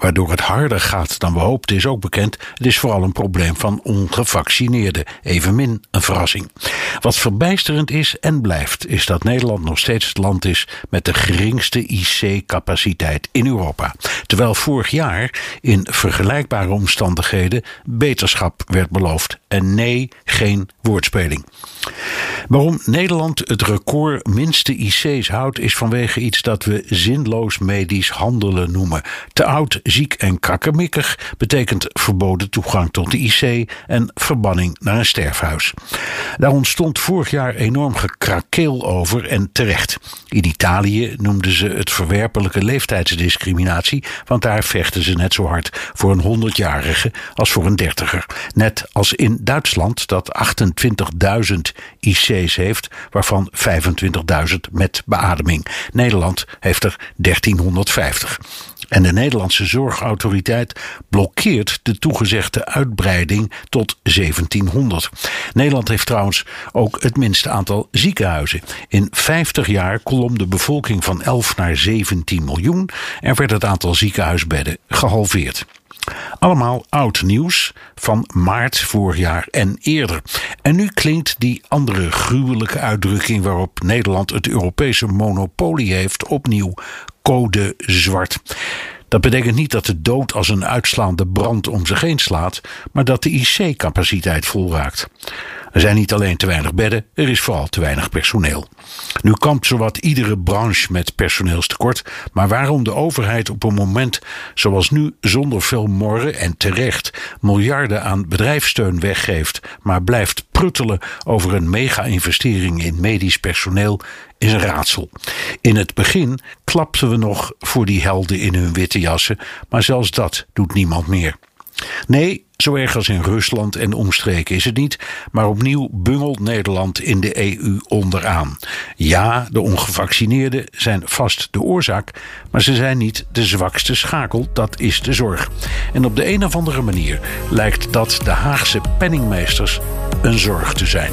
Waardoor het harder gaat dan we hoopten is ook bekend. Het is vooral een probleem van ongevaccineerden. Evenmin een verrassing. Wat verbijsterend is en blijft, is dat Nederland nog steeds het land is met de geringste IC-capaciteit in Europa. Terwijl vorig jaar in vergelijkbare omstandigheden beterschap werd beloofd. En nee, geen woordspeling. Waarom Nederland het record minste IC's houdt, is vanwege iets dat we zinloos medisch handelen noemen. Te oud, ziek en krakkemikkig betekent verboden toegang tot de IC en verbanning naar een sterfhuis. Daar ontstond vorig jaar enorm gekrakeel over en terecht. In Italië noemden ze het verwerpelijke leeftijdsdiscriminatie, want daar vechten ze net zo hard voor een 100-jarige als voor een dertiger. Net als in Duitsland, dat 28.000 IC's heeft, waarvan 25.000 met beademing. Nederland heeft er 1350. En de Nederlandse Zorgautoriteit blokkeert de toegezegde uitbreiding tot 1700. Nederland heeft trouwens ook het minste aantal ziekenhuizen. In 50 jaar klom de bevolking van 11 naar 17 miljoen en werd het aantal ziekenhuisbedden gehalveerd. Allemaal oud nieuws van maart vorig jaar en eerder. En nu klinkt die andere gruwelijke uitdrukking waarop Nederland het Europese monopolie heeft opnieuw code zwart. Dat betekent niet dat de dood als een uitslaande brand om zich heen slaat, maar dat de IC-capaciteit vol raakt. Er zijn niet alleen te weinig bedden, er is vooral te weinig personeel. Nu kampt zowat iedere branche met personeelstekort, maar waarom de overheid op een moment zoals nu zonder veel morren en terecht miljarden aan bedrijfssteun weggeeft, maar blijft pruttelen over een mega-investering in medisch personeel, is een raadsel. In het begin klapten we nog voor die helden in hun witte jassen, maar zelfs dat doet niemand meer. Nee, zo erg als in Rusland en omstreken is het niet, maar opnieuw bungelt Nederland in de EU onderaan. Ja, de ongevaccineerden zijn vast de oorzaak, maar ze zijn niet de zwakste schakel, dat is de zorg. En op de een of andere manier lijkt dat de Haagse penningmeesters een zorg te zijn.